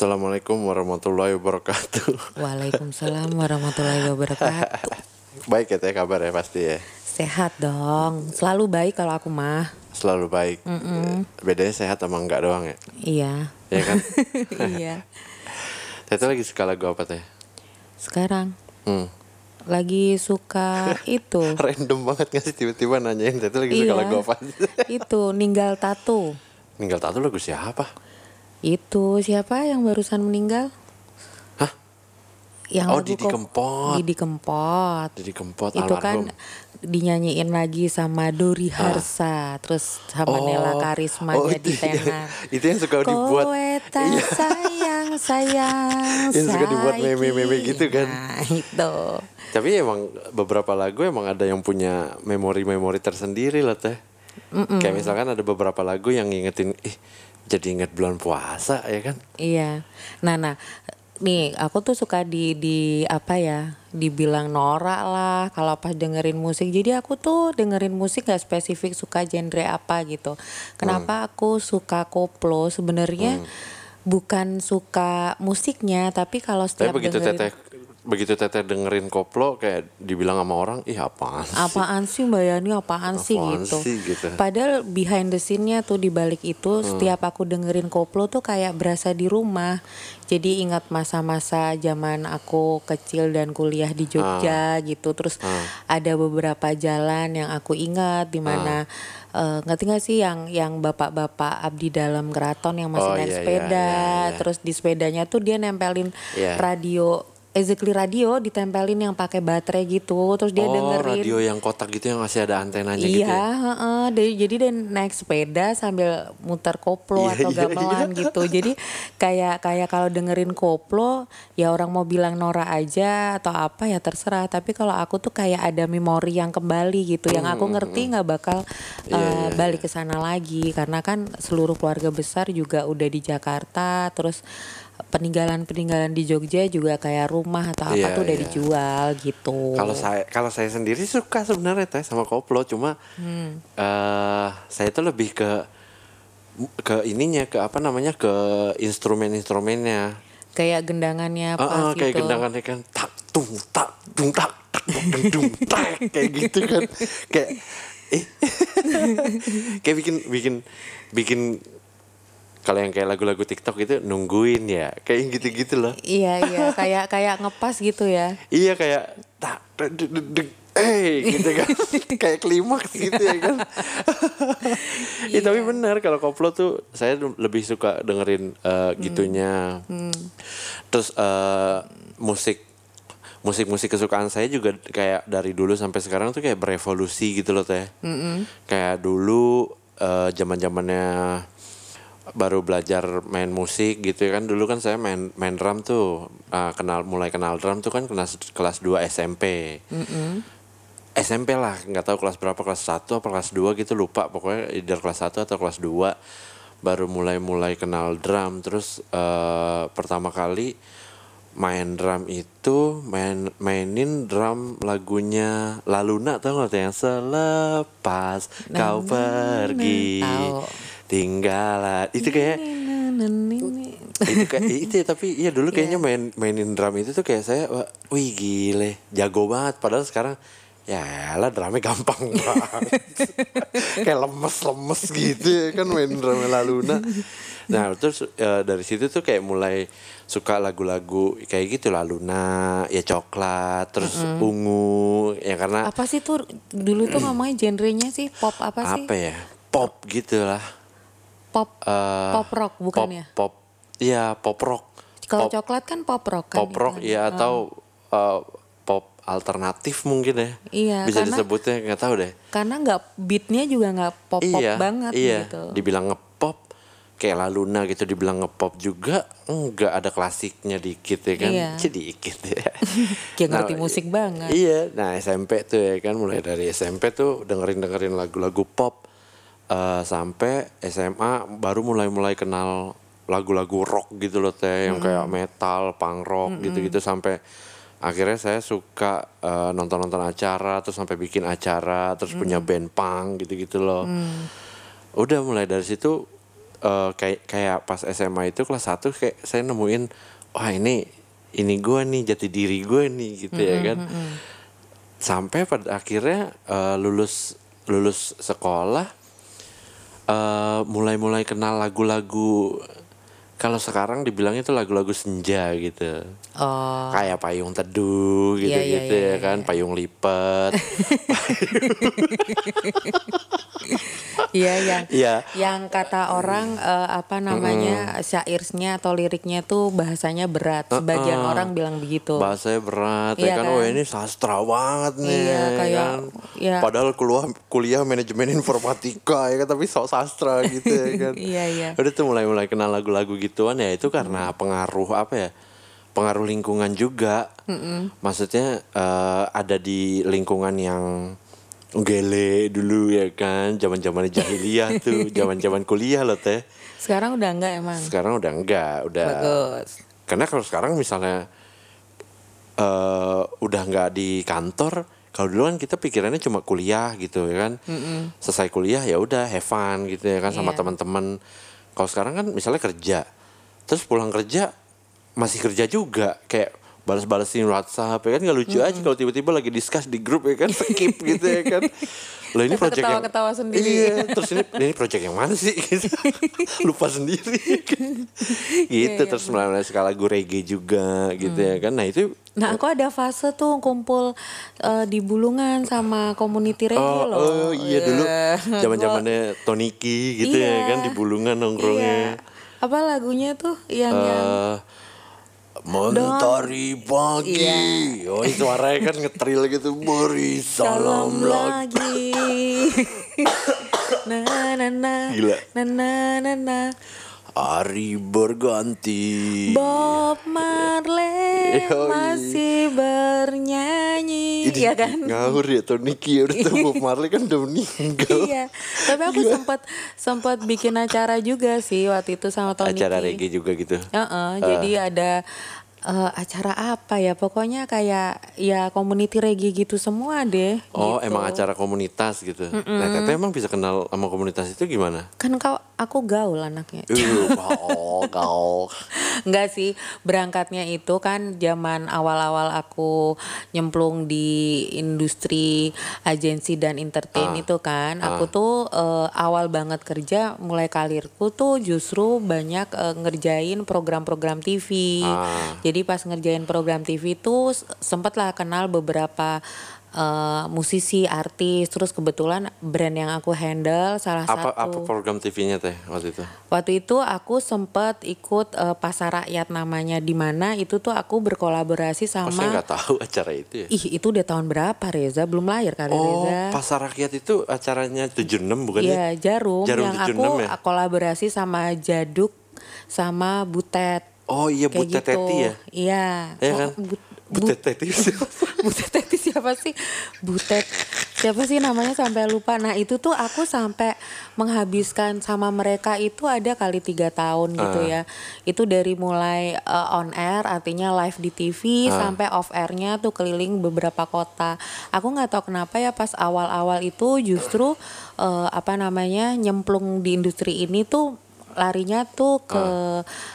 Assalamualaikum warahmatullahi wabarakatuh. Waalaikumsalam warahmatullahi wabarakatuh. baik ya teh kabar ya pasti ya. Sehat dong, selalu baik kalau aku mah. Selalu baik. Bedanya sehat sama enggak doang ya. Iya. Iya kan? iya. Tete lagi suka lagu apa teh? Sekarang Hmm. lagi suka itu. Random banget gak sih tiba-tiba nanyain Tete lagi suka Iya. lagu apa? itu ninggal tato. Ninggal tato lagu siapa? Itu siapa yang barusan meninggal? Hah? Yang Oh, Didi kok- Kempot. Didi Kempot. Jadi Kempot itu almarhum. kan dinyanyiin lagi sama Dori Harsa, terus sama Nela Karisma oh, jadi itu, tenar. itu yang suka dibuat Kowe Iya. sayang sayang Yang suka dibuat meme-meme gitu kan. Nah, itu. Tapi emang beberapa lagu emang ada yang punya memori-memori tersendiri lah teh. Kayak misalkan ada beberapa lagu yang ngingetin, ih jadi inget bulan puasa ya kan? Iya. Nah, nah, nih aku tuh suka di di apa ya? Dibilang norak lah kalau pas dengerin musik. Jadi aku tuh dengerin musik gak spesifik suka genre apa gitu. Kenapa aku suka koplo? Sebenarnya bukan suka musiknya, tapi kalau Tapi setiap begitu dengerin teteh begitu teteh dengerin koplo kayak dibilang sama orang, ih apaan sih? apaan sih Mbak Yani apaan sih Apaan gitu. sih gitu. Padahal behind the scene-nya tuh di balik itu setiap aku dengerin koplo tuh kayak berasa di rumah. Jadi ingat masa-masa zaman aku kecil dan kuliah di Jogja gitu. Terus ada beberapa jalan yang aku ingat di mana eh, ngerti nggak sih yang yang bapak-bapak abdi dalam keraton yang masih Oh, naik iya, iya, sepeda. iya, iya. Terus di sepedanya tuh dia nempelin Iya. radio Exactly radio ditempelin yang pakai baterai gitu. Terus dia oh, dengerin radio yang kotak gitu yang masih ada antenanya gitu. Iya, ya? heeh. Dia- jadi dia naik sepeda sambil muter koplo Iya, atau iya, gamelan gitu. Jadi kayak kayak kalau dengerin koplo ya orang mau bilang Nora aja atau apa ya terserah. Tapi kalau aku tuh kayak ada memori yang kembali gitu. Yang aku ngerti nggak bakal Hmm, Iya, eh, iya, balik ke sana lagi karena kan seluruh keluarga besar juga udah di Jakarta. Terus peninggalan-peninggalan di Jogja juga kayak rumah atau apa Iya, tuh udah iya. dijual gitu. Kalau saya kalau saya sendiri suka sebenarnya teh sama koplo cuma Hmm. eh saya tuh lebih ke ke ininya ke apa namanya ke instrumen-instrumennya. kayak gendangannya pas ah, kayak gitu. gendangannya kan tak tung tak tung tak tak dung tak kayak gitu kan kayak eh kayak bikin bikin bikin kalau yang kayak lagu-lagu TikTok itu nungguin ya. Kayak gitu-gitu loh. Iya iya. Kayak kayak ngepas gitu ya. iya kayak tak eh gitu kan. Kayak klimaks gitu ya kan. Iya tapi benar kalau koplo tuh saya lebih suka dengerin eh, gitunya. Terus eh, musik musik-musik kesukaan saya juga kayak dari dulu sampai sekarang tuh kayak berevolusi gitu loh teh. Kayak dulu eh, zaman-zamannya baru belajar main musik gitu ya kan. Dulu kan saya main main drum tuh eh, kenal mulai kenal drum tuh kan kelas kelas 2 SMP SMP lah nggak tahu kelas berapa kelas 1 apa kelas 2 gitu lupa. Pokoknya either kelas 1 atau kelas 2 baru mulai-mulai kenal drum. Terus eh, pertama kali main drum itu main mainin drum lagunya Laluna tau gak tuh yang selepas kau pergi. Tinggalan itu kayak itu kayak itu ya, tapi iya dulu kayaknya main mainin drum itu tuh kayak saya wih gile jago banget. Padahal sekarang ya lah drumnya gampang banget. Kayak lemes-lemes gitu ya kan main drumnya Laluna nah terus eh, dari situ tuh kayak mulai suka lagu-lagu kayak gitu Laluna ya coklat terus ungu ya karena Apa sih tuh dulu tuh ngomongnya genrenya sih? Pop apa sih? apa ya? Pop gitu lah Pop Eh, pop rock bukan pop, ya? pop iya pop rock Kalau coklat kan pop rock kan. pop rock ya atau eh, pop alternatif mungkin ya Iya, bisa karena- disebutnya nggak tahu deh Karena nggak beatnya juga nggak pop pop iya banget iya gitu. dibilang ngepop kayak Laluna gitu dibilang ngepop juga enggak ada klasiknya dikit ya kan Iya. sedikit ya Kayak ngerti Nah, musik banget. Iya, nah SMP tuh ya kan mulai dari SMP tuh dengerin dengerin lagu-lagu pop eh, sampai SMA baru mulai-mulai kenal lagu-lagu rock gitu loh teh yang kayak metal, punk rock gitu-gitu. Sampai akhirnya saya suka eh, nonton-nonton acara terus sampai bikin acara terus punya band punk gitu-gitu loh. Udah mulai dari situ eh, kayak kayak pas SMA itu kelas 1 kayak saya nemuin wah ini ini gue nih jati diri gue nih gitu ya kan. sampai pada akhirnya eh, lulus lulus sekolah eh, mulai-mulai kenal lagu-lagu kalau sekarang dibilang itu lagu-lagu senja gitu. Oh, kayak payung teduh gitu Iya, iya, gitu iya, ya kan payung lipat iya yang Iya. yang kata orang eh, apa namanya syairnya atau liriknya tuh bahasanya berat. Sebagian orang bilang begitu. bahasanya berat Iya ya kan kan? oh ini sastra banget nih Iya, ya kayak- kan ya. padahal kuliah kuliah manajemen informatika ya kan tapi sok sastra gitu ya kan Iya, iya. udah tuh mulai mulai kenal lagu-lagu gituan ya itu karena pengaruh apa ya pengaruh lingkungan juga maksudnya eh, ada di lingkungan yang gele dulu ya kan zaman zaman jahiliyah tuh zaman zaman kuliah loh teh Sekarang udah enggak emang. sekarang udah enggak udah Bagus. karena kalau sekarang misalnya eh udah nggak di kantor kalau dulu kan kita pikirannya cuma kuliah gitu ya kan selesai kuliah ya udah have fun gitu ya kan sama Iya. teman-teman kalau sekarang kan misalnya kerja terus pulang kerja masih kerja juga kayak balas-balasin WhatsApp ya kan nggak lucu aja kalau tiba-tiba lagi discuss di grup ya kan skip gitu ya kan Loh ini project yang Ketawa-ketawa sendiri. Iya, terus ini ini project yang mana sih gitu. Lupa sendiri. gitu terus melalui skala lagu reggae juga gitu ya kan. Nah, itu Nah aku ada fase tuh kumpul eh, di Bulungan sama community reggae Oh, loh. oh iya dulu Iya. zaman-zamannya Toniki gitu ya Iya. kan di Bulungan Iya. nongkrongnya. Apa lagunya tuh yang yang Mentari pagi. Iya. Oh, suaranya kan ngetril gitu. Beri salam salam lagi. lagi. na na na. Gila. Na na na na. Hari berganti. Bob Marley Yoi. masih bernyanyi, Ini ya kan? Ngawur ya Toniki ya udah tahu Bob Marley kan udah meninggal. iya. Tapi aku sempat sempat bikin acara juga sih waktu itu sama Tony. Acara reggae juga gitu. Heeh, jadi ada eh, acara apa ya? Pokoknya kayak ya community reggae gitu semua deh. Oh, gitu. emang acara komunitas gitu. Nah, Teteh emang bisa kenal sama komunitas itu gimana? Kan kau aku gaul anaknya. Uh, kau, kau. Enggak sih, berangkatnya itu kan zaman awal-awal aku nyemplung di industri agensi dan entertain Ah. itu kan. Aku tuh eh, awal banget kerja mulai karirku tuh justru banyak eh, ngerjain program-program TV. Ah. Jadi pas ngerjain program TV tuh s- sempet lah kenal beberapa eh, musisi, artis. Terus kebetulan brand yang aku handle salah Apa satu apa program TV-nya teh waktu itu? Waktu itu aku sempat ikut eh, pasar rakyat namanya di mana itu tuh aku berkolaborasi Oh, saya sama nggak tahu acara itu ya. Ih, itu udah tahun berapa Reza? Belum lahir kali Oh, Reza. pasar rakyat itu acaranya 76 bukan ya? Iya, Jarum, Jarum yang 76 aku ya? kolaborasi sama Jaduk sama Butet. Oh iya Kayak Butet gitu. Teti ya? Iya. Oh, kan? But- Butet Teti. Butet Teti siapa sih? Butet siapa sih namanya sampai lupa. Nah itu tuh aku sampai menghabiskan sama mereka itu ada kali tiga tahun gitu Ah. ya. Itu dari mulai uh, on air artinya live di TV Ah. sampai off airnya tuh keliling beberapa kota. Aku nggak tahu kenapa ya pas awal-awal itu justru uh, apa namanya nyemplung di industri ini tuh larinya tuh ke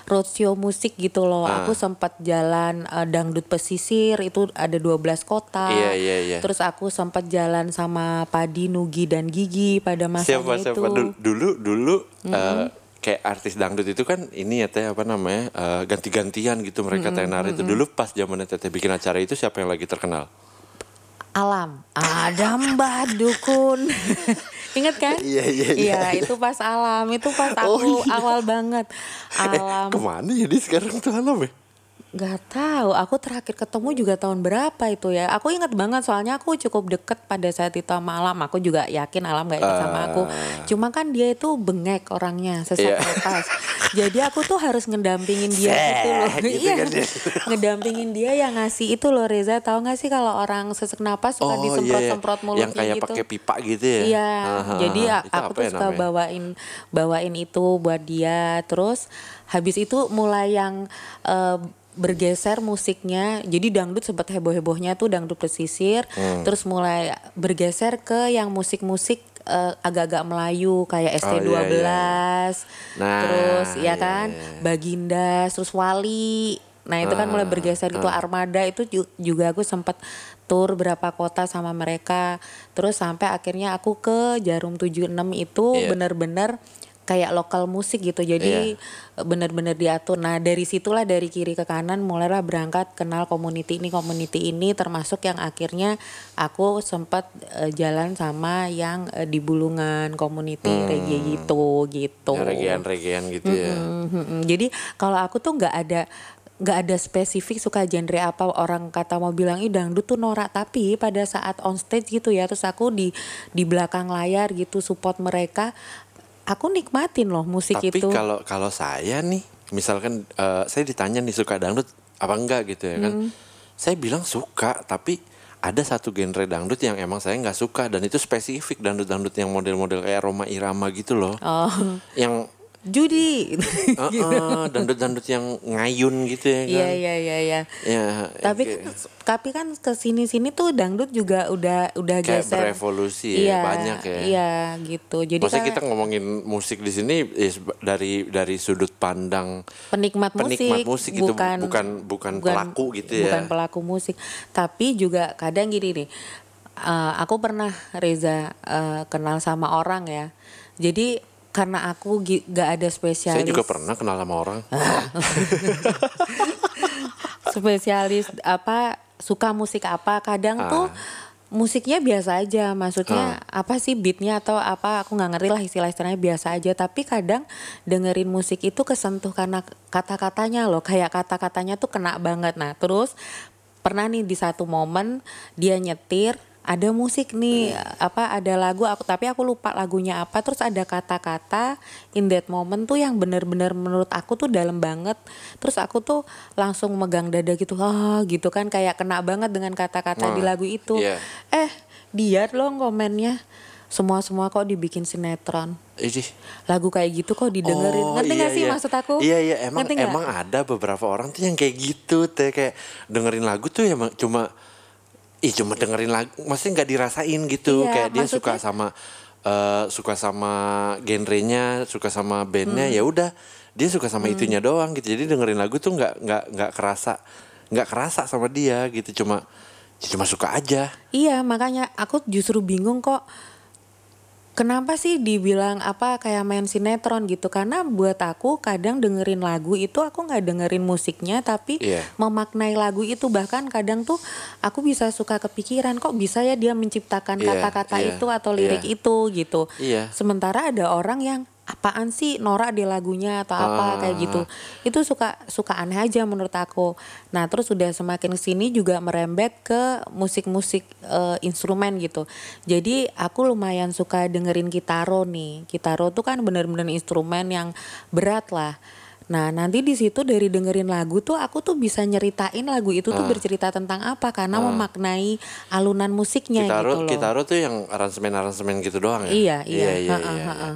roadshow musik gitu loh. Ah. Aku sempat jalan eh, dangdut pesisir itu ada 12 kota. Iya, iya, iya. Terus aku sempat jalan sama Padi, Nugi dan Gigi pada siapa itu. siapa dulu dulu, dulu eh, kayak artis dangdut itu kan ini ya teh apa namanya eh, ganti-gantian gitu mereka tenar itu dulu pas zamannya teteh bikin acara itu siapa yang lagi terkenal Alam, ada Mbah Dukun. Ingat kan? Iya, iya, iya. itu pas Alam, itu pas Oh, aku iya. awal banget. Alam. ke mana ya dia sekarang tuh alam ya Gak tahu, aku terakhir ketemu juga tahun berapa itu ya. Aku ingat banget soalnya aku cukup deket pada saat itu sama Alam. Aku juga yakin Alam gak ingat sama aku. Cuma kan dia itu bengek orangnya, sesak Ah. Iya. napas. Jadi aku tuh harus ngedampingin dia gitu loh. Gitu iya, kan dia. ngedampingin dia yang ngasih itu loh Reza. Tahu gak sih kalau orang sesak napas suka disemprot-semprot mulutnya Oh, yang kayak gitu. pakai pipa gitu ya Iya, Aha, jadi Itu aku tuh ya suka namanya? bawain bawain itu buat dia. Terus habis itu mulai yang eh, bergeser musiknya. Jadi dangdut sempat heboh-hebohnya tuh dangdut pesisir. Hmm. Terus mulai bergeser ke yang musik-musik eh, agak-agak Melayu kayak ST12 Oh, iya, iya. Nah, terus ya iya, kan iya. Baginda terus Wali nah itu kan mulai bergeser itu Armada itu ju- juga aku sempat tur berapa kota sama mereka terus sampai akhirnya aku ke Jarum 76 itu Iya. bener-bener kayak lokal musik gitu. Jadi bener-bener diatur. Nah dari situlah dari kiri ke kanan mulailah berangkat kenal community ini community ini termasuk yang akhirnya aku sempat eh, jalan sama yang eh, di Bulungan community reggae gitu gitu. Ya, regean-regean gitu ya. Mm, mm, mm. Jadi kalau aku tuh nggak ada nggak ada spesifik suka genre apa orang kata mau bilang ih dangdut tuh norak. Tapi pada saat on stage gitu ya terus aku di di belakang layar gitu support mereka aku nikmatin loh musik Tapi itu kalau kalau saya nih, misalkan eh, saya ditanya nih suka dangdut apa enggak gitu ya kan. Hmm. Saya bilang suka, tapi ada satu genre dangdut yang emang saya nggak suka dan itu spesifik dangdut-dangdut yang model-model kayak Roma Irama gitu loh. oh Yang judi. Eh, eh, dangdut-dangdut yang ngayun gitu ya kan. iya iya iya. Iya Ya, tapi kayak- kan tapi kan ke sini tuh dangdut juga udah udah kayak geser. berevolusi ya, banyak ya. iya gitu. Jadi Maksudnya kan kita ngomongin musik di sini ya, dari dari sudut pandang penikmat musik, penikmat musik gitu, bukan bukan pelaku gitu ya. bukan pelaku musik. Tapi juga kadang gini nih eh, aku pernah Reza eh, kenal sama orang ya. Jadi karena aku gak ada spesialis Saya juga pernah kenal sama orang. spesialis apa suka musik apa kadang Ah. tuh musiknya biasa aja. Maksudnya apa sih beatnya atau apa aku nggak ngerti lah istilah-istilahnya biasa aja. Tapi kadang dengerin musik itu kesentuh karena kata-katanya loh. Kayak kata-katanya tuh kena banget. Nah terus pernah nih di satu momen dia nyetir ada musik nih apa ada lagu aku tapi aku lupa lagunya apa. Terus ada kata-kata in that moment tuh yang bener-bener menurut aku tuh dalam banget. Terus aku tuh langsung megang dada gitu ah gitu kan kayak kena banget dengan kata-kata di lagu itu. iya. eh dia loh komennya. Semua semua kok dibikin sinetron. Ih, lagu kayak gitu kok didengerin. Oh, ngerti iya, nggak sih iya. maksud aku? Iya iya emang Ngerti emang ada beberapa orang tuh yang kayak gitu teh. Kayak dengerin lagu tuh emang cuma ih cuma dengerin lagu maksudnya nggak dirasain gitu. Iya, kayak dia suka sama eh, suka sama genrenya suka sama bandnya Hmm. ya udah. Dia suka sama itunya doang gitu. Jadi dengerin lagu tuh nggak nggak nggak kerasa nggak kerasa sama dia gitu. Cuma cuma suka aja. Iya makanya aku justru bingung kok Kenapa sih dibilang apa kayak main sinetron gitu? Karena buat aku kadang dengerin lagu itu aku nggak dengerin musiknya tapi Iya. memaknai lagu itu bahkan kadang tuh aku bisa suka kepikiran kok bisa ya dia menciptakan Iya, kata-kata iya, itu atau lirik iya. itu gitu. Iya. Sementara ada orang yang apaan sih norak di lagunya atau apa kayak gitu. Ah. Itu suka suka aneh aja menurut aku. Nah, terus udah semakin ke sini juga merembet ke musik-musik eh, instrumen gitu. Jadi aku lumayan suka dengerin kitaro nih. Kitaro tuh kan bener-bener instrumen yang berat lah. Nah nanti di situ dari dengerin lagu tuh aku tuh bisa nyeritain lagu itu tuh bercerita tentang apa karena memaknai alunan musiknya Kitaro gitu loh. Kitaro tuh yang aransemen aransemen gitu doang ya Iya, iya. iya, Ha-ha, iya, ha-ha.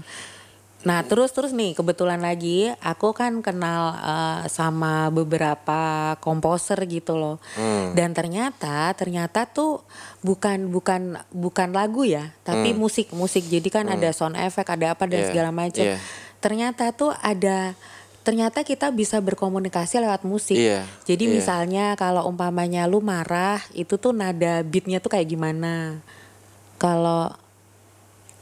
Nah, terus terus nih kebetulan lagi aku kan kenal eh, sama beberapa komposer gitu loh. Hmm. Dan ternyata ternyata tuh bukan bukan bukan lagu ya, tapi musik musik. Jadi kan ada sound effect, ada apa dan Hmm. Iya, segala macam. iya. Ternyata tuh ada ternyata kita bisa berkomunikasi lewat musik. Iya, Jadi iya. misalnya kalau umpamanya lu marah, itu tuh nada beatnya tuh kayak gimana? Kalau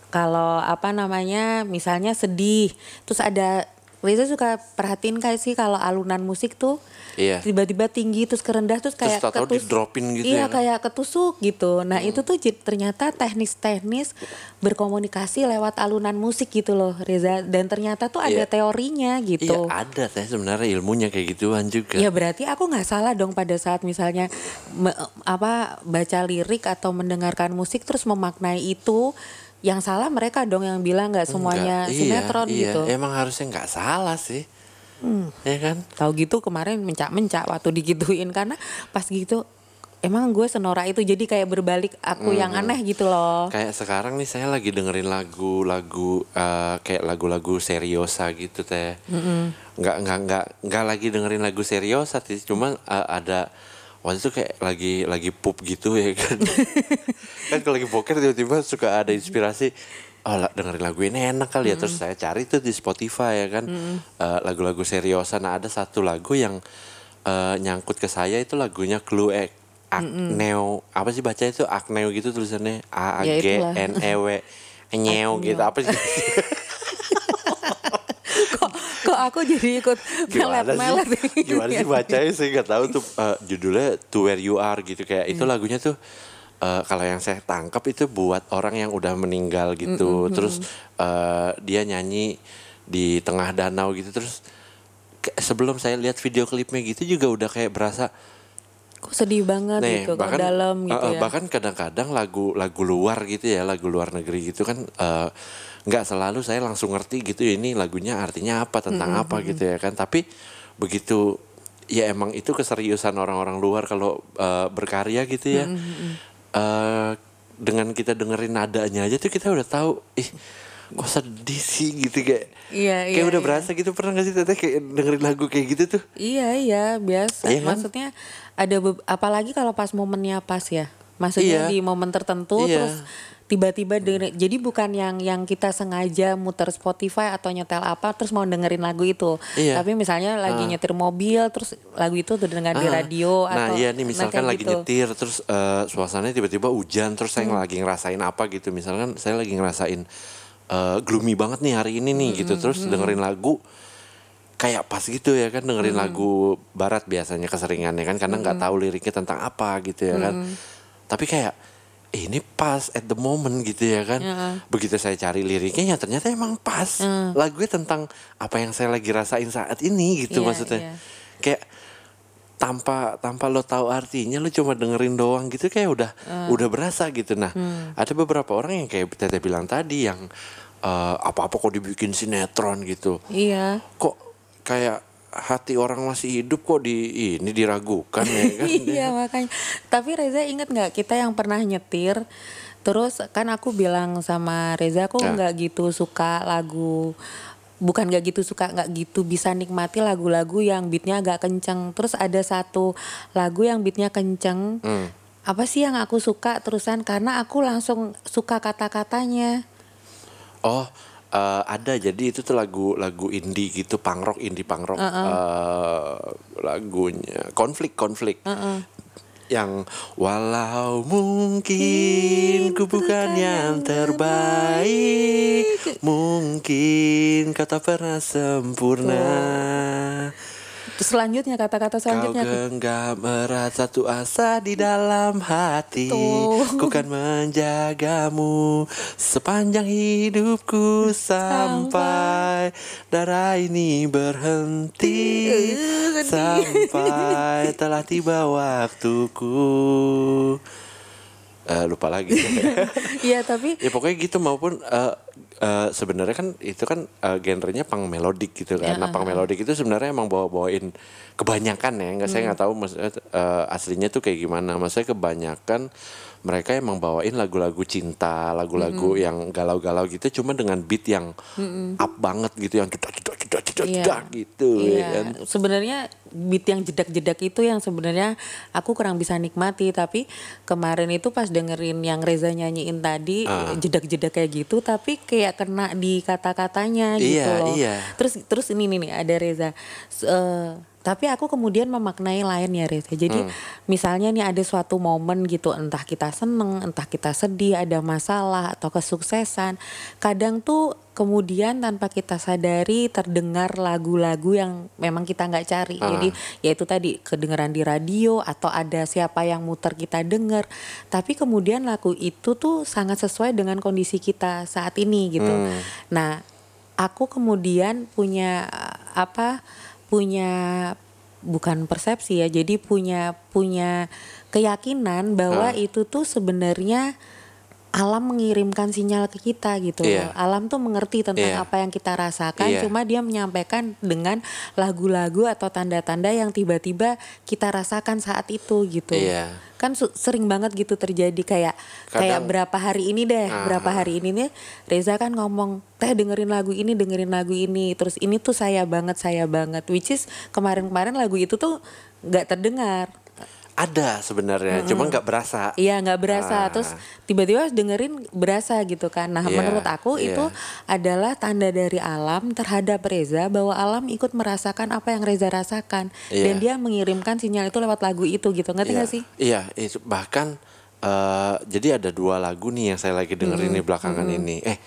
kalau apa namanya misalnya sedih terus ada Reza suka perhatiin kayak sih kalau alunan musik tuh Iya. tiba-tiba tinggi terus kerendah terus kayak tahu-tahu di-dropin gitu iya ya. Hmm. kayak ketusuk gitu nah itu tuh ternyata teknis-teknis berkomunikasi lewat alunan musik gitu loh Reza dan ternyata tuh ada Iya. teorinya Iya gitu ada teh sebenarnya ilmunya kayak gituan juga. Ya berarti aku nggak salah dong pada saat misalnya me- apa baca lirik atau mendengarkan musik terus memaknai itu yang salah mereka dong yang bilang nggak semuanya Enggak, sinetron iya, gitu. Iya, emang harusnya nggak salah sih. Ya kan? Tahu gitu kemarin mencak-mencak waktu digituin karena pas gitu emang gue senora itu jadi kayak berbalik aku yang Hmm. aneh gitu loh. Kayak sekarang nih saya lagi dengerin lagu-lagu eh, kayak lagu-lagu seriosa gitu teh. Nggak nggak nggak nggak lagi dengerin lagu seriosa sih, cuma eh, ada waktu itu kayak lagi lagi pup gitu ya kan. kan kalau lagi boker tiba-tiba suka ada inspirasi oh dengerin lagu ini enak kali ya. Terus saya cari tuh di Spotify ya kan? Eh, lagu-lagu seriosa nah ada satu lagu yang eh, nyangkut ke saya itu lagunya Clue Ek Akneo apa sih baca itu Akneo gitu tulisannya. A A Ya, G itulah. N E W. Nyeo gitu. Apa sih kok aku jadi ikut gimana melet-melet sih gimana sih? Bacanya saya nggak tahu tuh eh, judulnya To Where You Are gitu. Kayak itu lagunya tuh eh, kalau yang saya tangkap itu buat orang yang udah meninggal gitu. Terus eh, dia nyanyi di tengah danau gitu. Terus ke- sebelum saya lihat video klipnya gitu juga udah kayak berasa kok sedih banget Nih, gitu bahkan dalam gitu eh, ya? bahkan kadang-kadang lagu lagu luar gitu ya, lagu luar negeri gitu kan eh, nggak selalu saya langsung ngerti gitu ya ini lagunya artinya apa tentang apa gitu ya kan. Tapi begitu ya emang itu keseriusan orang-orang luar kalau eh, berkarya gitu ya. eh, dengan kita dengerin nadanya aja tuh kita udah tahu ih kok sedih sih gitu kayak Iya, kayak iya, udah iya. berasa gitu pernah gak sih teteh kayak dengerin lagu kayak gitu tuh Iya iya biasa. Iya kan? Maksudnya ada apalagi kalau pas momennya pas ya. Maksudnya Iya. di momen tertentu Iya. terus tiba-tiba denger, jadi bukan yang yang kita sengaja muter Spotify atau nyetel apa terus mau dengerin lagu itu. Iya. Tapi misalnya lagi nyetir mobil terus lagu itu tuh dengar di Ah, radio nah atau iya nih misalkan lagi gitu. nyetir terus eh, suasananya tiba-tiba hujan terus saya Hmm. lagi ngerasain apa gitu misalkan saya lagi ngerasain eh, gloomy banget nih hari ini nih Hmm, gitu terus dengerin lagu kayak pas gitu ya kan dengerin Hmm. lagu barat biasanya keseringannya kan karena nggak tahu liriknya tentang apa gitu ya kan Hmm. tapi kayak eh, ini pas at the moment gitu ya kan. Begitu saya cari liriknya ya ternyata emang pas. Lagunya tentang apa yang saya lagi rasain saat ini gitu Iya, maksudnya. iya. kayak tanpa tanpa lo tahu artinya lo cuma dengerin doang gitu kayak udah udah berasa gitu. Nah ada beberapa orang yang kayak Tete bilang tadi yang apa apa kok dibikin sinetron gitu. Iya. kok kayak hati orang masih hidup kok di ini diragukan ya kan? Iya makanya. Tapi Reza inget nggak kita yang pernah nyetir? Terus kan aku bilang sama Reza aku Ya. nggak gitu suka lagu bukan nggak gitu suka nggak gitu bisa nikmati lagu-lagu yang beatnya agak kenceng. Terus ada satu lagu yang beatnya kenceng. Hmm. apa sih yang aku suka terusan? Karena aku langsung suka kata-katanya. Oh, eh, ada jadi itu tuh lagu lagu indie gitu, punk rock, indie punk rock. eh, lagunya konflik konflik. Yang walau mungkin ku bukan yang terbaik, mungkin kata pernah sempurna. terus selanjutnya kata-kata Kau selanjutnya genggam erat satu asa di dalam hati. Tuh. Ku kan menjagamu sepanjang hidupku Sampai darah ini berhenti. Sampai telah tiba waktuku Eh, Lupa lagi Iya tapi ya pokoknya gitu maupun eh, eh, sebenarnya kan itu kan eh, genrenya pang melodik gitu kan. Nah, pang melodik itu sebenarnya emang bawa-bawain kebanyakan ya, nggak saya nggak tahu maksudnya eh, aslinya tuh kayak gimana. Maksudnya kebanyakan mereka emang bawain lagu-lagu cinta, lagu-lagu yang galau-galau gitu cuma dengan beat yang up banget gitu yang cedak cedak cedak Iya. cedak gitu ya Iya, kan. sebenarnya beat yang jedak-jedak itu yang sebenarnya aku kurang bisa nikmati tapi kemarin itu pas dengerin yang Reza nyanyiin tadi Ah. jedak-jedak kayak gitu tapi kayak kena di kata-katanya gitu Iya, loh. iya. Terus terus ini nih nih ada Reza. Eh, tapi aku kemudian memaknai lain ya Reza. Jadi Hmm. misalnya nih ada suatu momen gitu entah kita seneng, entah kita sedih, ada masalah atau kesuksesan. Kadang tuh kemudian tanpa kita sadari terdengar lagu-lagu yang memang kita nggak cari. Ah. Jadi yaitu tadi kedengeran di radio atau ada siapa yang muter kita denger. Tapi kemudian lagu itu tuh sangat sesuai dengan kondisi kita saat ini gitu. Hmm. Nah, aku kemudian punya apa? Punya bukan persepsi ya. Jadi punya punya keyakinan bahwa Ah. itu tuh sebenarnya alam mengirimkan sinyal ke kita gitu loh. Alam tuh mengerti tentang Iya. apa yang kita rasakan, Iya. cuma dia menyampaikan dengan lagu-lagu atau tanda-tanda yang tiba-tiba kita rasakan saat itu gitu. Iya. Kan sering banget gitu terjadi kayak kayak Kadang- berapa hari ini deh, Ah. berapa hari ini nih Reza kan ngomong, "Teh dengerin lagu ini, dengerin lagu ini." Terus ini tuh saya banget, saya banget. Which is kemarin-kemarin lagu itu tuh nggak terdengar. Ada sebenarnya, cuma nggak berasa. Iya nggak berasa, Ah. terus tiba-tiba dengerin berasa gitu kan. Nah Iya, menurut aku iya. itu adalah tanda dari alam terhadap Reza bahwa alam ikut merasakan apa yang Reza rasakan Iya. dan dia mengirimkan sinyal itu lewat lagu itu gitu. Ngerti Iya, nggak sih? Iya, itu bahkan eh, jadi ada dua lagu nih yang saya lagi dengerin nih belakangan ini. Eh,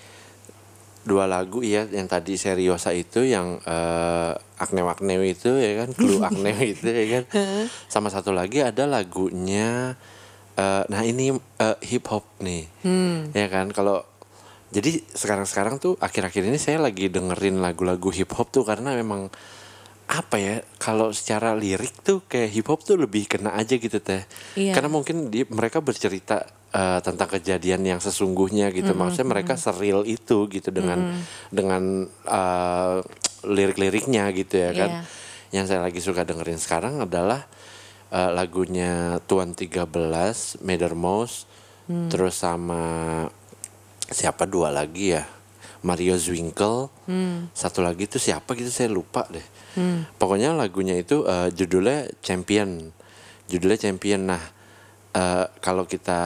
dua lagu ya yang tadi Seriosa itu yang eh, Akne Akne itu ya kan, Clue Akne itu ya kan. Sama satu lagi ada lagunya eh, nah ini eh, hip hop nih. Ya kan kalau jadi sekarang-sekarang tuh akhir-akhir ini saya lagi dengerin lagu-lagu hip hop tuh karena memang apa ya kalau secara lirik tuh kayak hip hop tuh lebih kena aja gitu teh Iya. karena mungkin di, mereka bercerita eh, tentang kejadian yang sesungguhnya gitu. Maksudnya mereka seril itu gitu dengan dengan eh, lirik-liriknya gitu ya kan. Iya. yang saya lagi suka dengerin sekarang adalah eh, lagunya Tuan 13 Medermos terus sama siapa dua lagi ya? Mario Zwinkel satu lagi itu siapa gitu? Saya lupa deh. Pokoknya lagunya itu eh, judulnya Champion. Judulnya Champion. Nah eh, kalau kita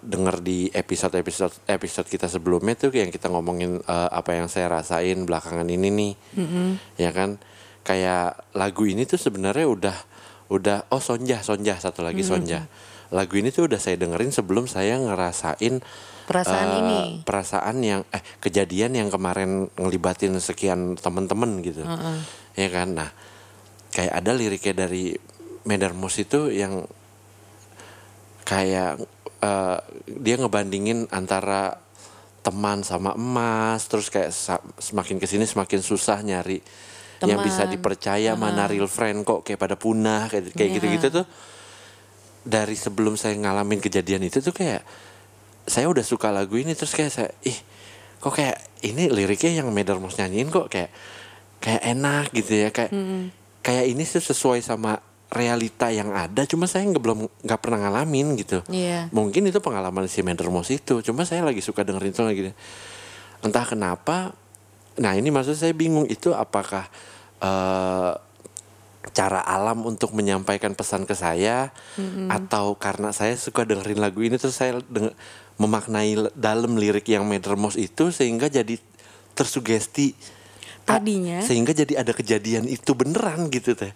dengar di episode episode episode kita sebelumnya tuh yang kita ngomongin eh, apa yang saya rasain belakangan ini nih. Ya kan? Kayak lagu ini tuh sebenarnya udah udah oh Sonja Sonja satu lagi Sonja lagu ini tuh udah saya dengerin sebelum saya ngerasain Perasaan eh, ini. perasaan yang eh kejadian yang kemarin ngelibatin sekian temen-temen gitu. Ya kan? Nah kayak ada liriknya dari Medarmus itu yang kayak eh, dia ngebandingin antara teman sama emas terus kayak semakin ke sini semakin susah nyari yang bisa Teman. dipercaya mana real friend kok kayak pada punah kayak kayak Iya. gitu-gitu tuh dari sebelum saya ngalamin kejadian itu tuh kayak saya udah suka lagu ini terus kayak saya ih kok kayak ini liriknya yang Medarmos nyanyiin kok kayak kayak enak gitu ya kayak kayak ini tuh sesuai sama realita yang ada cuma saya nggak belum nggak pernah ngalamin gitu. Iya. mungkin itu pengalaman si Medarmos itu cuma saya lagi suka dengerin itu lagi. Entah kenapa nah ini maksud saya bingung itu apakah eh, cara alam untuk menyampaikan pesan ke saya atau karena saya suka dengerin lagu ini terus saya deng- memaknai dalam lirik yang Medarmos itu sehingga jadi tersugesti. Tadinya. sehingga jadi ada kejadian itu beneran gitu teh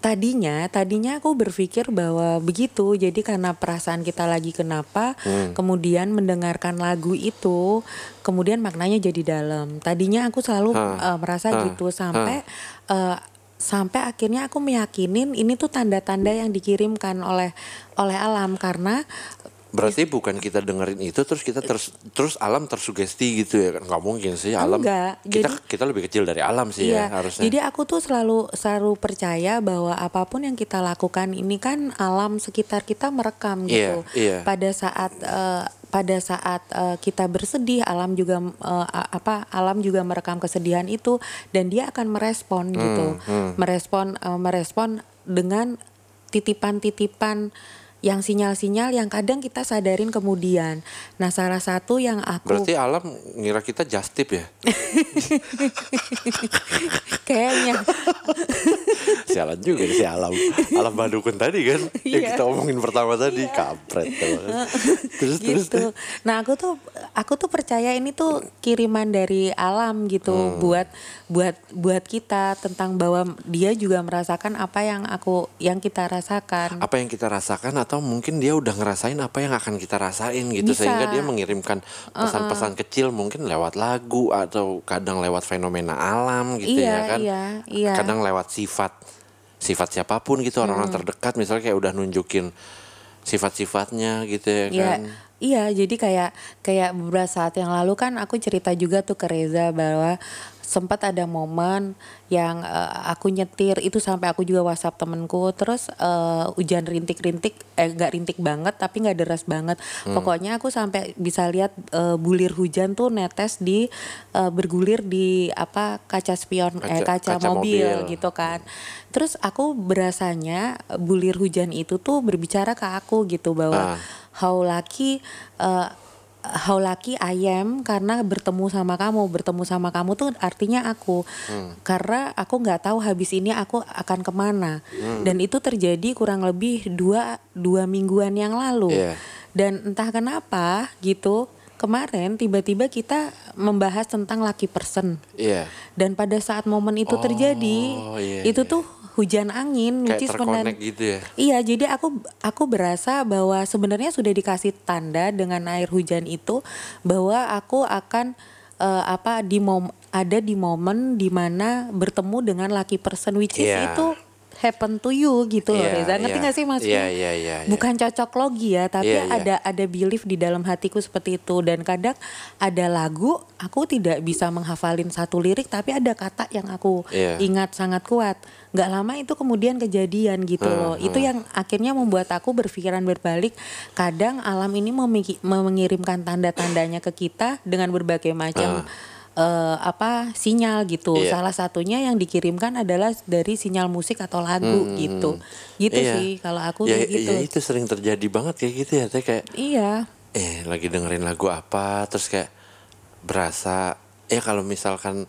tadinya tadinya aku berpikir bahwa begitu jadi karena perasaan kita lagi kenapa Hmm. kemudian mendengarkan lagu itu kemudian maknanya jadi dalam tadinya aku selalu eh, merasa Hah. gitu sampai eh, sampai akhirnya aku meyakinin ini tuh tanda-tanda yang dikirimkan oleh oleh alam karena berarti bukan kita dengerin itu terus kita terus terus alam tersugesti gitu ya kan nggak mungkin sih alam Enggak, kita jadi- kita lebih kecil dari alam sih Iya, ya harusnya jadi aku tuh selalu selalu percaya bahwa apa pun yang kita lakukan ini kan alam sekitar kita merekam gitu. Iya, iya. Pada saat eh, pada saat eh, kita bersedih, alam juga a- apa alam juga merekam kesedihan itu dan dia akan merespon gitu. Hmm, Merespon eh, merespon dengan titipan-titipan yang sinyal-sinyal yang kadang kita sadarin kemudian. Nah, salah satu yang aku berarti alam ngira kita just tip ya kayaknya Sialan juga si Alam. Alam Badukun tadi kan yang Iya. kita omongin pertama tadi kampret tuh. Terus terus gitu. Nah aku tuh aku tuh percaya ini tuh kiriman dari alam gitu Hmm. buat buat buat kita tentang bahwa dia juga merasakan apa yang aku yang kita rasakan. apa yang kita rasakan atau mungkin dia udah ngerasain apa yang akan kita rasain gitu Bisa. sehingga dia mengirimkan pesan-pesan kecil mungkin lewat lagu atau kadang lewat fenomena alam gitu Iya, ya kan. iya, iya. Kadang lewat sifat sifat siapa pun gitu orang-orang Hmm. terdekat misalnya kayak udah nunjukin sifat-sifatnya gitu ya Iya, kan. iya. Jadi kayak kayak beberapa saat yang lalu kan aku cerita juga tuh ke Reza bahwa sempat ada momen yang eh, aku nyetir. Itu sampai aku juga WhatsApp temenku. Terus eh, hujan rintik-rintik eh nggak rintik banget tapi nggak deras banget. Pokoknya aku sampai bisa lihat eh, bulir hujan tuh netes di eh, bergulir di apa kaca spion eh Kaca- kaca, kaca mobil, mobil. gitu kan. Terus aku berasanya bulir hujan itu tuh berbicara ke aku gitu bahwa Ah. how lucky uh, how lucky I am karena bertemu sama kamu. Bertemu sama kamu tuh artinya aku. Karena aku nggak tahu habis ini aku akan ke mana. Dan itu terjadi kurang lebih dua dua mingguan yang lalu. Iya. dan entah kenapa gitu kemarin tiba-tiba kita membahas tentang lucky person. Iya. dan pada saat momen itu terjadi Oh, iya, itu iya. tuh hujan angin Kayak terkonek gitu ya. Iya, jadi aku aku berasa bahwa sebenarnya sudah dikasih tanda dengan air hujan itu bahwa aku akan eh, apa di mom ada di momen di mana bertemu dengan lucky person which is Iya. itu happen to you gitu loh Iya, Reza. Ngerti iya. gak sih maksudnya? Iya, iya, iya, iya. Bukan cocok logi ya, tapi Iya, iya. ada ada belief di dalam hatiku seperti itu dan kadang ada lagu aku tidak bisa menghafalin satu lirik tapi ada kata yang aku Iya. ingat sangat kuat. Nggak lama itu kemudian kejadian gitu loh. Itu yang akhirnya membuat aku berpikiran berbalik. Kadang alam ini mengirimkan tanda-tandanya ke kita dengan berbagai macam eh, apa sinyal gitu. Iya. Salah satunya yang dikirimkan adalah dari sinyal musik atau lagu gitu. Gitu Iya. sih kalau aku ya, kayak gitu. ya itu sering terjadi banget kayak gitu ya teh kayak Iya. eh lagi dengerin lagu apa terus kayak berasa ya kalau misalkan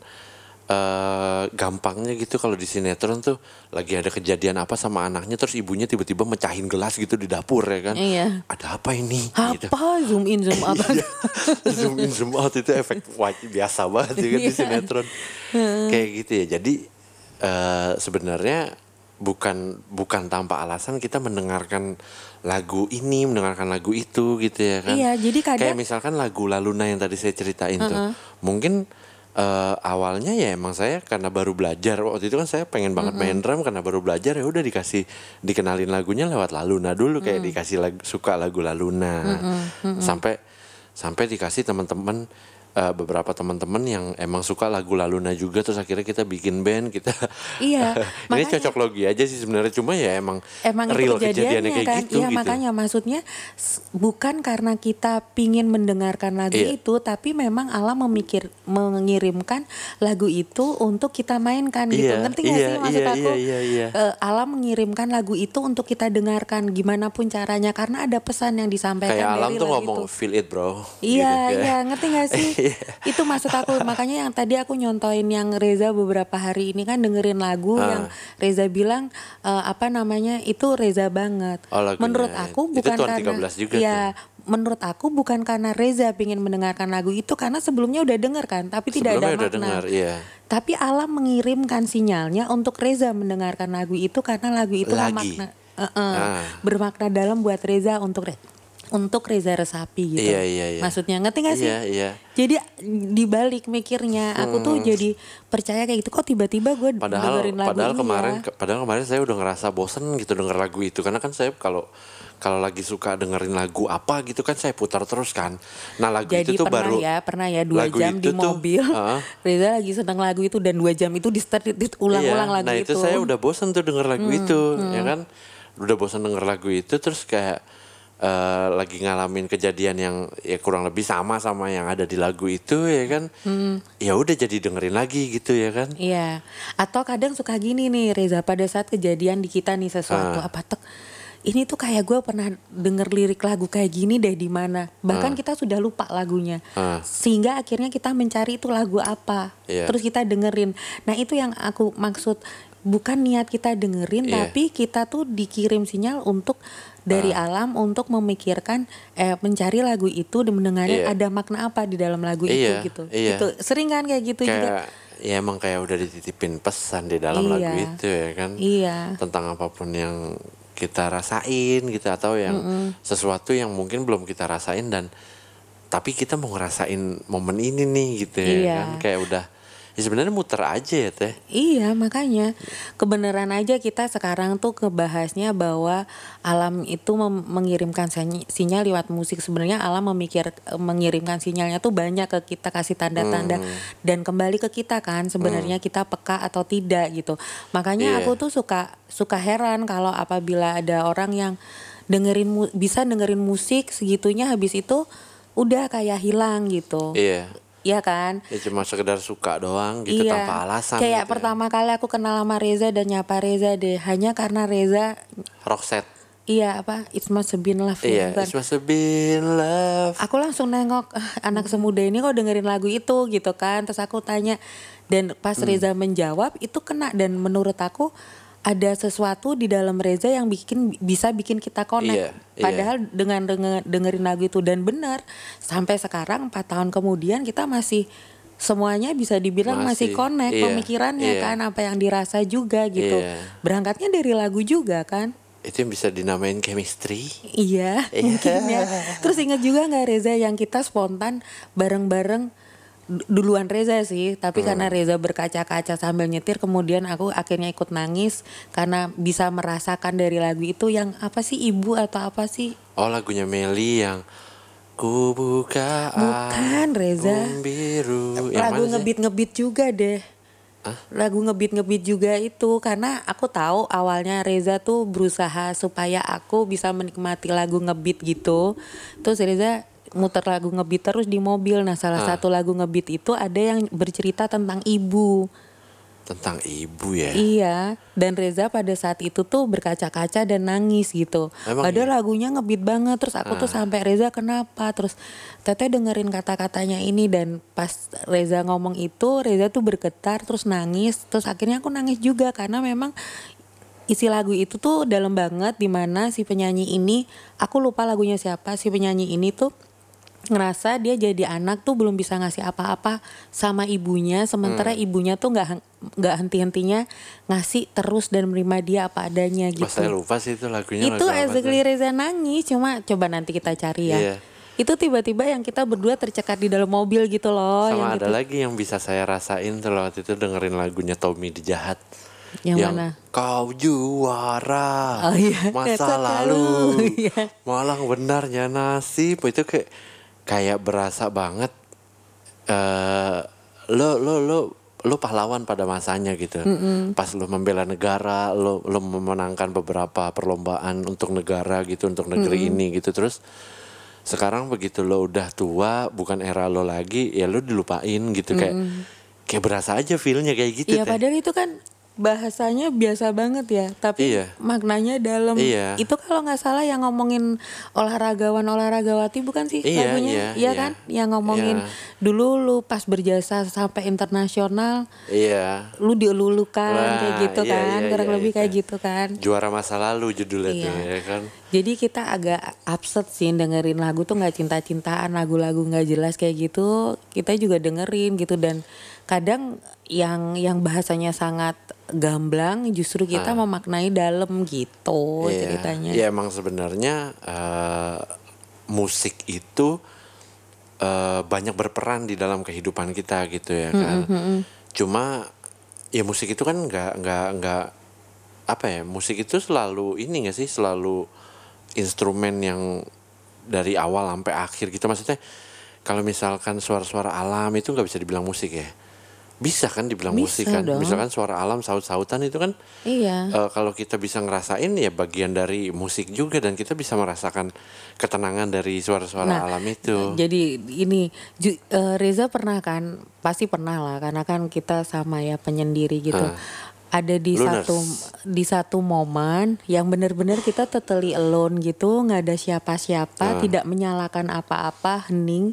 eh gampangnya gitu kalau di sinetron tuh lagi ada kejadian apa sama anaknya terus ibunya tiba-tiba mecahin gelas gitu di dapur ya kan? Iya. ada apa ini? Gitu. Apa? Zoom in zoom out? Iya. zoom in zoom out itu efek biasa banget ya kan di Iya. sinetron. Kayak gitu ya. Jadi eh sebenarnya bukan bukan tanpa alasan kita mendengarkan lagu ini mendengarkan lagu itu gitu ya kan? Iya, jadi kadang- kayak misalkan lagu Laluna yang tadi saya ceritain tuh. Mungkin eh, awalnya ya emang saya karena baru belajar. Waktu itu kan saya pengen banget main drum karena baru belajar ya udah dikasih dikenalin lagunya lewat Laluna dulu kayak dikasih lagu, suka lagu Laluna. Sampai sampai dikasih teman-teman eh, beberapa teman-teman yang emang suka lagu Laluna juga terus akhirnya kita bikin band kita Iya, ini makanya- cocok logi aja sih sebenarnya cuma ya emang, Emang real itu kejadiannya kejadiannya kayak kan? gitu Iya gitu makanya maksudnya bukan karena kita pingin mendengarkan lagu Iya. itu, tapi memang Allah memikir mengirimkan lagu itu untuk kita mainkan gitu. Iya, Ngerti nggak iya, sih maksud iya, aku? iya, iya, iya. Eh, Allah mengirimkan lagu itu untuk kita dengarkan gimana pun caranya karena ada pesan yang disampaikan kayak alam dari tuh lagu ngomong itu. feel it bro Iya, Gitu, iya, ngerti gak sih? Iya. itu maksud aku, makanya yang tadi aku nyontoin yang Reza beberapa hari ini kan dengerin lagu Ah. yang Reza bilang eh, apa namanya itu Reza banget. Oh, lagunya. menurut aku Itu bukan Tuan karena 13 juga ya, menurut aku bukan karena Reza pingin mendengarkan lagu itu karena sebelumnya udah denger kan, tapi tidak ada Sebelumnya udah makna. dengar, iya. Tapi Allah mengirimkan sinyalnya untuk Reza mendengarkan lagu itu karena lagu itu Lagi. bermakna eh, eh, Ah. bermakna dalam buat Reza untuk untuk Reza Resapi gitu. Iya, iya, iya. Maksudnya ngerti gak sih? Iya, iya. Jadi dibalik mikirnya aku tuh jadi percaya kayak gitu kok tiba-tiba gue Padahal dengerin lagu padahal ini kemarin ya. ke- padahal kemarin saya udah ngerasa bosen gitu denger lagu itu karena kan saya kalau kalau lagi suka dengerin lagu apa gitu kan saya putar terus kan. Nah lagu Jadi itu tuh pernah baru ya, pernah ya dua jam di itu tuh, mobil. Heeh. Reza lagi seneng lagu itu dan dua jam itu di start ulang-ulang Iya, lagu nah itu. itu saya udah bosen tuh denger lagu itu, ya kan? Udah bosen denger lagu itu, terus kayak eh, lagi ngalamin kejadian yang ya kurang lebih sama sama yang ada di lagu itu, ya kan? Ya udah jadi dengerin lagi gitu, ya kan? Iya. Atau kadang suka gini nih Reza pada saat kejadian di kita nih sesuatu Ah. apa tek ini tuh kayak gue pernah denger lirik lagu kayak gini deh di mana. Bahkan kita sudah lupa lagunya. Ah. Sehingga akhirnya kita mencari itu lagu apa. Iya. Terus kita dengerin. Nah, itu yang aku maksud bukan niat kita dengerin Iya. tapi kita tuh dikirim sinyal untuk dari Ah. alam untuk memikirkan eh mencari lagu itu dan mendengarnya Iya. ada makna apa di dalam lagu Iya, itu gitu. iya. Itu sering kan kayak gitu juga. Kayak ya emang kayak udah dititipin pesan di dalam Iya. lagu itu, ya kan? Iya. Tentang apa pun yang kita rasain gitu atau yang sesuatu yang mungkin belum kita rasain dan tapi kita mau ngerasain momen ini nih gitu ya Iya. kan kayak udah ya sebenarnya muter aja ya teh. Iya makanya. Kebenaran aja kita sekarang tuh kebahasnya bahwa alam itu mengirimkan sinyal lewat musik. Sebenarnya alam memikir mengirimkan sinyalnya tuh banyak ke kita kasih tanda-tanda. Dan kembali ke kita kan sebenarnya kita peka atau tidak gitu. Makanya Iya. aku tuh suka suka heran kalau apabila ada orang yang dengerin bisa dengerin musik segitunya habis itu udah kayak hilang gitu. Iya Iya kan ya cuma sekedar suka doang gitu tanpa alasan Iya. Kayak gitu ya. pertama kali aku kenal sama Reza dan nyapa Reza deh hanya karena Reza Roxette iya apa It's Must Have Been Love Iya, ya, bukan? It's Must Have Been Love. aku langsung nengok "Ah, anak semuda ini kok dengerin lagu itu gitu kan terus aku tanya dan pas Hmm. Reza menjawab itu kena dan menurut aku ada sesuatu di dalam Reza yang bikin bisa bikin kita connect Iya, iya. padahal dengan denger- dengerin lagu itu dan benar sampai sekarang empat tahun kemudian kita masih semuanya bisa dibilang masih, Masih, connect iya, pemikirannya iya. kan apa yang dirasa juga gitu Iya. berangkatnya dari lagu juga kan Itu yang bisa dinamain chemistry. Iya, Iya. mungkin ya. Terus ingat juga nggak Reza yang kita spontan bareng-bareng duluan Reza sih, tapi Hmm. karena Reza berkaca-kaca sambil nyetir, kemudian aku akhirnya ikut nangis karena bisa merasakan dari lagu itu yang apa sih ibu atau apa sih? Oh lagunya Meli yang Ku buka Bukan, Reza. biru. Yang lagu ngebit ngebit juga deh. Lagu ngebit ngebit juga itu karena aku tahu awalnya Reza tuh berusaha supaya aku bisa menikmati lagu ngebit gitu. Terus Reza muter lagu ngebit terus di mobil. Nah, salah Ah. satu lagu ngebit itu ada yang bercerita tentang ibu. Tentang ibu ya. Iya, dan Reza pada saat itu tuh berkaca-kaca dan nangis gitu. Emang Padahal iya? lagunya ngebit banget, terus aku tuh sampai Reza kenapa? Terus Teteh dengerin kata-katanya ini dan pas Reza ngomong itu, Reza tuh bergetar terus nangis, terus akhirnya aku nangis juga karena memang isi lagu itu tuh dalam banget di mana si penyanyi ini, aku lupa lagunya siapa, si penyanyi ini tuh ngerasa dia jadi anak tuh belum bisa ngasih apa-apa sama ibunya sementara Hmm. ibunya tuh nggak nggak henti-hentinya ngasih terus dan menerima dia apa adanya gitu Mas saya lupa sih itu lagunya itu lagu apa exactly tuh. Reza nangis cuma coba nanti kita cari ya Iya. itu tiba-tiba yang kita berdua tercekat di dalam mobil gitu loh Sama yang ada gitu. lagi yang bisa saya rasain tuh waktu itu dengerin lagunya Tommy di Jahat. Yang mana? Kau juara Oh iya, masa lalu lalu, iya. malang benarnya nasib itu kayak kayak berasa banget eh lo lo lo lo pahlawan pada masanya gitu. Pas lo membela negara lo lo memenangkan beberapa perlombaan untuk negara gitu untuk negeri ini gitu. Terus sekarang begitu lo udah tua bukan era lo lagi ya lo dilupain gitu. Kayak kayak berasa aja feelnya kayak gitu Iya Teh. padahal itu kan bahasanya biasa banget ya, tapi Iya. maknanya dalam. Iya. Itu kalau nggak salah yang ngomongin olahragawan olahragawati bukan sih Iya, lagunya? iya, Iya iya. kan? Yang ngomongin Iya. dulu lu pas berjasa sampai internasional, iya lu dielulukan Wah, kayak gitu iya, kan, iya, kurang iya, lebih iya. kayak gitu kan. juara masa lalu judulnya Iya. tuh ya kan Jadi kita agak upset sih dengerin lagu tuh nggak cinta-cintaan, lagu-lagu nggak jelas kayak gitu. Kita juga dengerin gitu dan kadang yang yang bahasanya sangat gamblang justru kita memaknai dalam gitu Ah. Iya. ceritanya. ya emang sebenarnya eh, musik itu eh, banyak berperan di dalam kehidupan kita gitu ya kan cuma ya musik itu kan nggak nggak nggak apa ya musik itu selalu ini nggak sih selalu instrumen yang dari awal sampai akhir gitu maksudnya kalau misalkan suara-suara alam itu nggak bisa dibilang musik ya bisa kan dibilang Bisa musik kan dong. misalkan suara alam saut-sautan itu kan Iya. Eh, kalau kita bisa ngerasain ya bagian dari musik juga dan kita bisa merasakan ketenangan dari suara-suara Nah, alam itu. Jadi ini Ju- eh, Reza pernah kan pasti pernah lah karena kan kita sama ya penyendiri gitu. Ada di Loners. satu di satu momen yang benar-benar kita totally alone gitu, nggak ada siapa-siapa, tidak menyalakan apa-apa, hening.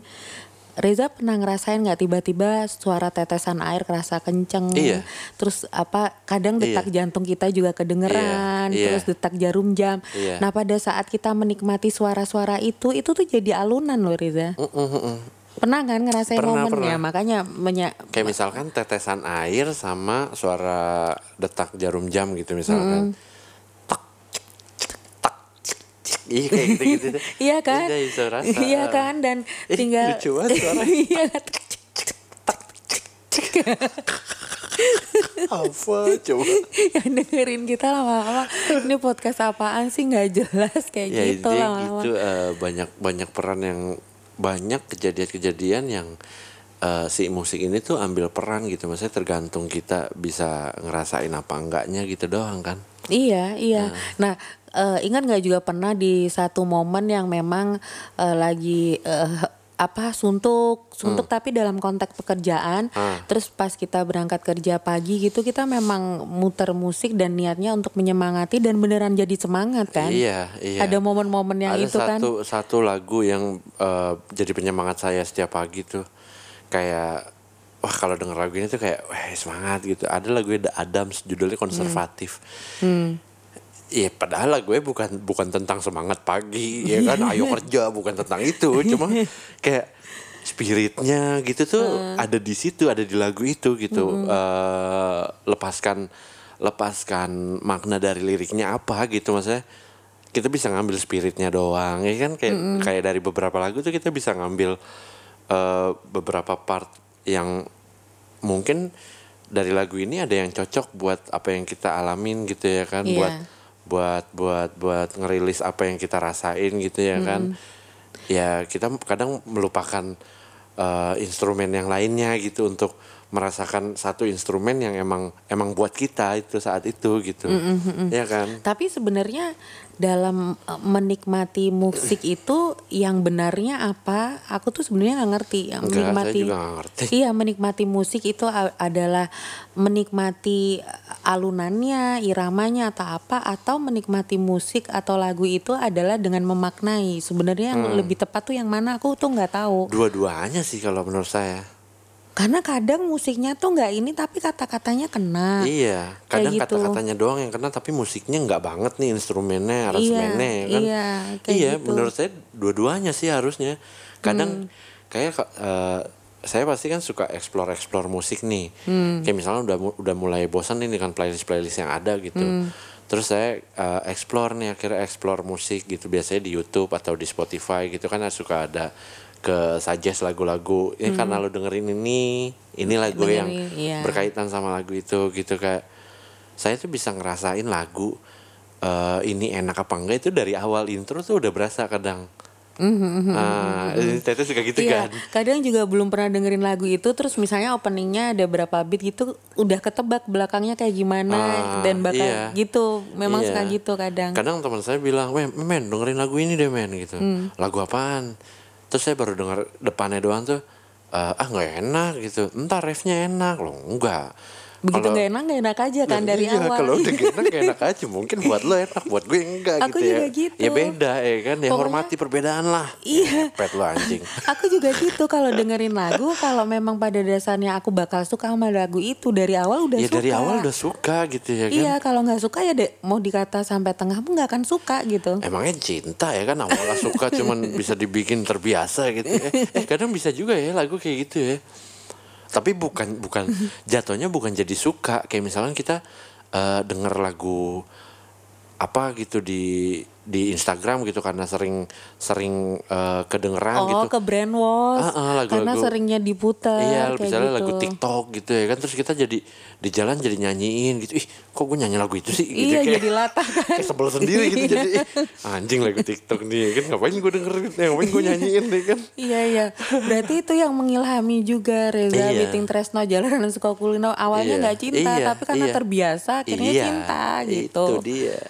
Reza pernah ngerasain nggak tiba-tiba suara tetesan air kerasa kenceng, Iya. terus apa kadang detak jantung kita juga kedengeran, Iya, iya. terus detak jarum jam. Iya. Nah pada saat kita menikmati suara-suara itu, itu tuh jadi alunan loh Reza. Mm, mm, mm. Pernah kan ngerasain Pernah, momennya? pernah. Makanya menya Kayak misalkan tetesan air sama suara detak jarum jam gitu misalkan. Cik. Iya kayak gitu-gitu. Iya kan? Kita bisa rasa. Iya kan dan tinggal lucu banget suaranya. Iya? Apa coba? yang dengerin kita lama-lama ini podcast apaan sih nggak jelas kayak ya gitu lama-lama. gitu eh, banyak banyak peran yang banyak kejadian-kejadian yang eh, si musik ini tuh ambil peran gitu. Maksudnya tergantung kita bisa ngerasain apa enggaknya gitu doang kan. Iya, iya. Nah, eh, ingat nggak juga pernah di satu momen yang memang eh, lagi eh, apa suntuk suntuk tapi dalam konteks pekerjaan Ah. terus pas kita berangkat kerja pagi gitu kita memang muter musik dan niatnya untuk menyemangati dan beneran jadi semangat kan Iya, iya. ada momen-momen yang Ada itu kan satu satu lagu yang eh, jadi penyemangat saya setiap pagi tuh kayak wah kalau denger lagu ini tuh kayak wah semangat gitu. Ada lagu The Adams judulnya konservatif. Hmm. Iya padahal lagunya bukan bukan tentang semangat pagi ya kan? Ayo kerja bukan tentang itu. Cuma kayak spiritnya gitu tuh ada di situ ada di lagu itu gitu. Eh, lepaskan lepaskan makna dari liriknya apa gitu maksudnya. Kita bisa ngambil spiritnya doang ya kan? Kayak kayak dari beberapa lagu tuh kita bisa ngambil eh, beberapa part yang mungkin dari lagu ini ada yang cocok buat apa yang kita alamin gitu ya kan? Iya. buat buat buat buat ngerilis apa yang kita rasain gitu ya kan. Ya kita kadang melupakan eh, instrumen yang lainnya gitu untuk merasakan satu instrumen yang emang emang buat kita itu saat itu gitu. Ya kan? Tapi sebenarnya dalam eh, menikmati musik itu yang benarnya apa? Aku tuh sebenarnya nggak ngerti. Yang Enggak, saya menikmati juga ngerti. Iya, menikmati musik itu adalah menikmati alunannya, iramanya atau apa atau menikmati musik atau lagu itu adalah dengan memaknai. Sebenarnya yang Hmm. lebih tepat tuh yang mana aku tuh nggak tahu. dua-duanya sih kalau menurut saya Karena kadang musiknya tuh nggak ini tapi kata-katanya kena. Iya, kadang gitu. kata-katanya doang yang kena tapi musiknya nggak banget nih instrumennya, aransemennya ya kan. iya, kayak iya, gitu. menurut saya dua-duanya sih harusnya. Kadang Hmm. kayak eh, saya pasti kan suka explore-explore musik nih. Hmm. Kayak misalnya udah udah mulai bosan nih dengan playlist-playlist yang ada gitu. Hmm. Terus saya eh, explore nih akhirnya explore musik gitu biasanya di YouTube atau di Spotify gitu kan suka ada ke suggest lagu-lagu ini karena lo dengerin ini ini lagu yang Hmm. Dengerin, iya. berkaitan sama lagu itu gitu kayak saya tuh bisa ngerasain lagu eh, ini enak apa enggak itu dari awal intro tuh udah berasa kadang ah ini Tete suka gitu Mhm, Iya, kan kadang juga belum pernah dengerin lagu itu terus misalnya openingnya ada berapa beat gitu udah ketebak belakangnya kayak gimana Ah, dan bakal iya. gitu. Memang Iya. suka gitu kadang. kadang teman saya bilang men men dengerin lagu ini deh men gitu Hmm. lagu apaan terus saya baru denger depannya doang tuh eh, ah nggak enak gitu. Entar refnya enak. Loh enggak Begitu nggak enak nggak enak aja kan dari iya, awal. Kalau udah gak enak, gak enak aja. Mungkin buat lo enak, buat gue enggak Aku gitu ya. juga gitu. Ya beda ya kan. Ya Pokoknya- hormati perbedaan lah. Iya. Pet lo anjing. aku juga gitu kalau dengerin lagu kalau memang pada dasarnya aku bakal suka sama lagu itu dari awal udah ya suka. dari awal udah suka gitu ya kan. Iya, kalau nggak suka ya dek mau dikata sampai tengah pun nggak akan suka gitu. Emangnya cinta ya kan awalnya suka cuman bisa dibikin terbiasa gitu ya. Eh kadang bisa juga ya lagu kayak gitu ya. Tapi bukan bukan jatuhnya bukan jadi suka. Kayak misalnya kita eh, denger lagu apa gitu di di Instagram gitu karena sering sering eh, kedengeran Oh, gitu. ke brainwash. Ah, ah, lagu-lagu- karena seringnya diputar Iya, misalnya gitu. lagu TikTok gitu ya kan terus kita jadi di jalan jadi nyanyiin gitu. Ih, kok gue nyanyi lagu itu sih gitu Iya, kayak, jadi latah kan. kayak sebel sendiri gitu jadi ih, anjing lagu TikTok nih ya kan ngapain gue dengerin, ya, ngapain gue nyanyiin deh kan. Iya iya, berarti itu yang mengilhami juga Reza Iya. Biting Tresno Jalanan Sukakulino awalnya Iya, nggak cinta iya, tapi karena iya. terbiasa akhirnya Iya, cinta gitu. Itu dia.